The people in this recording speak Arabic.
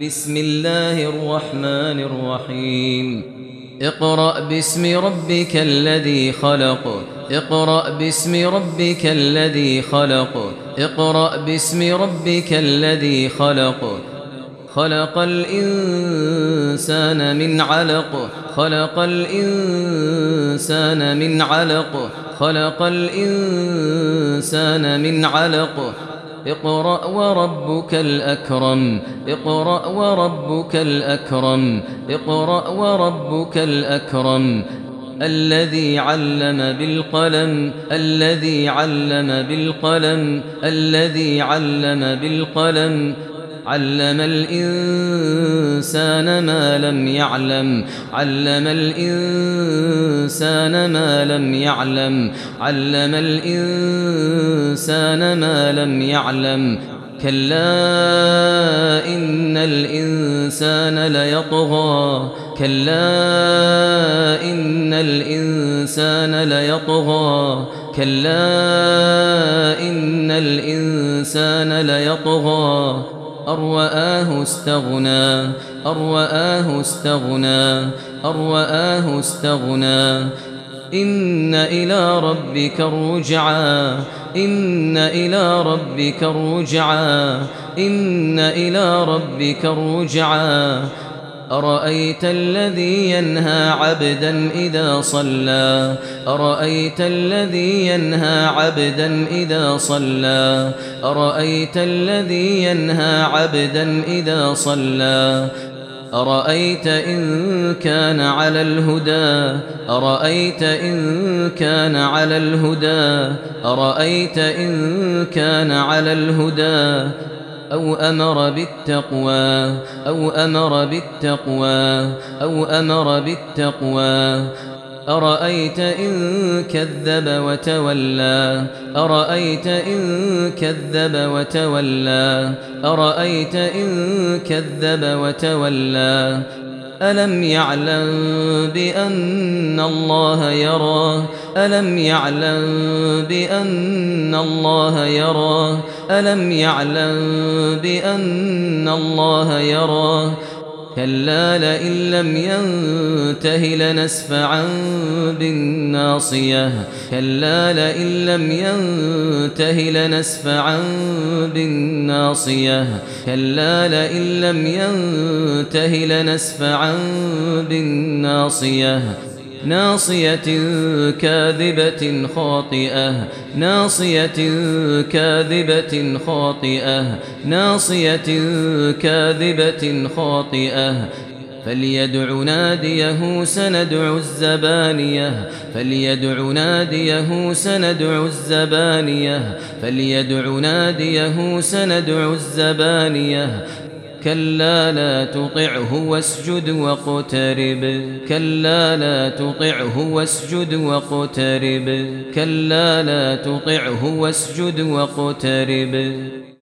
بسم الله الرحمن الرحيم. اقرأ باسم ربك الذي خلق. اقرأ باسم ربك الذي خلق. اقرأ باسم ربك الذي خلق. خلق الإنسان من علق. خلق الإنسان من علق. خلق الإنسان من علق. اقرأ وربك الأكرم اقرأ وربك الأكرم اقرأ وربك الأكرم. الذي علم بالقلم الذي علم بالقلم الذي علم بالقلم. علم الإنسان ما لم يعلم علم الإنسان ما لم يعلم علم الإنسان ما لم يعلم. كلا إن الإنسان ليطغى كلا إن الإنسان ليطغى كلا إن الإنسان ليطغى. أروآه استغنى أروآه استغنى أروآه استغنى. إن إلى ربك الرجعى إن إلى ربك الرجعى إن إلى ربك الرجعى. أرأيت الذي ينهى عبدا إذا صلى؟ أرأيت الذي ينهى عبدا إذا صلى؟ أرأيت الذي ينهى عبدا إذا صلى؟ أرأيت إن كان على الهدى؟ أرأيت إن كان على الهدى؟ أرأيت إن كان على الهدى؟ أو أمر بالتقوى أو أمر بالتقوى أو أمر بالتقوى. أرأيت إن كذب وتولى؟ أرأيت إن كذب وتولى؟ أرأيت إن كذب وتولى؟ ألم يعلم بأن الله يرى ألم يعلم بأن الله يرى ألم يعلم بأن الله يرى كلا لئن لم ينته لنسفعا بالناصية كلا لئن لم ينته لنسفعا بالناصية كلا لئن لم ينته لنسفعا بالناصية ناصية كاذبة خاطئة ناصية كاذبة خاطئة ناصية كاذبة خاطئة. فليدع ناديه سندع الزبانية فليدع ناديه سندع الزبانية فليدع ناديه سندع الزبانية. كلا لا تطعه واسجد واقترب. كلا لا تطعه واسجد واقترب. كلا لا تطعه واسجد واقترب.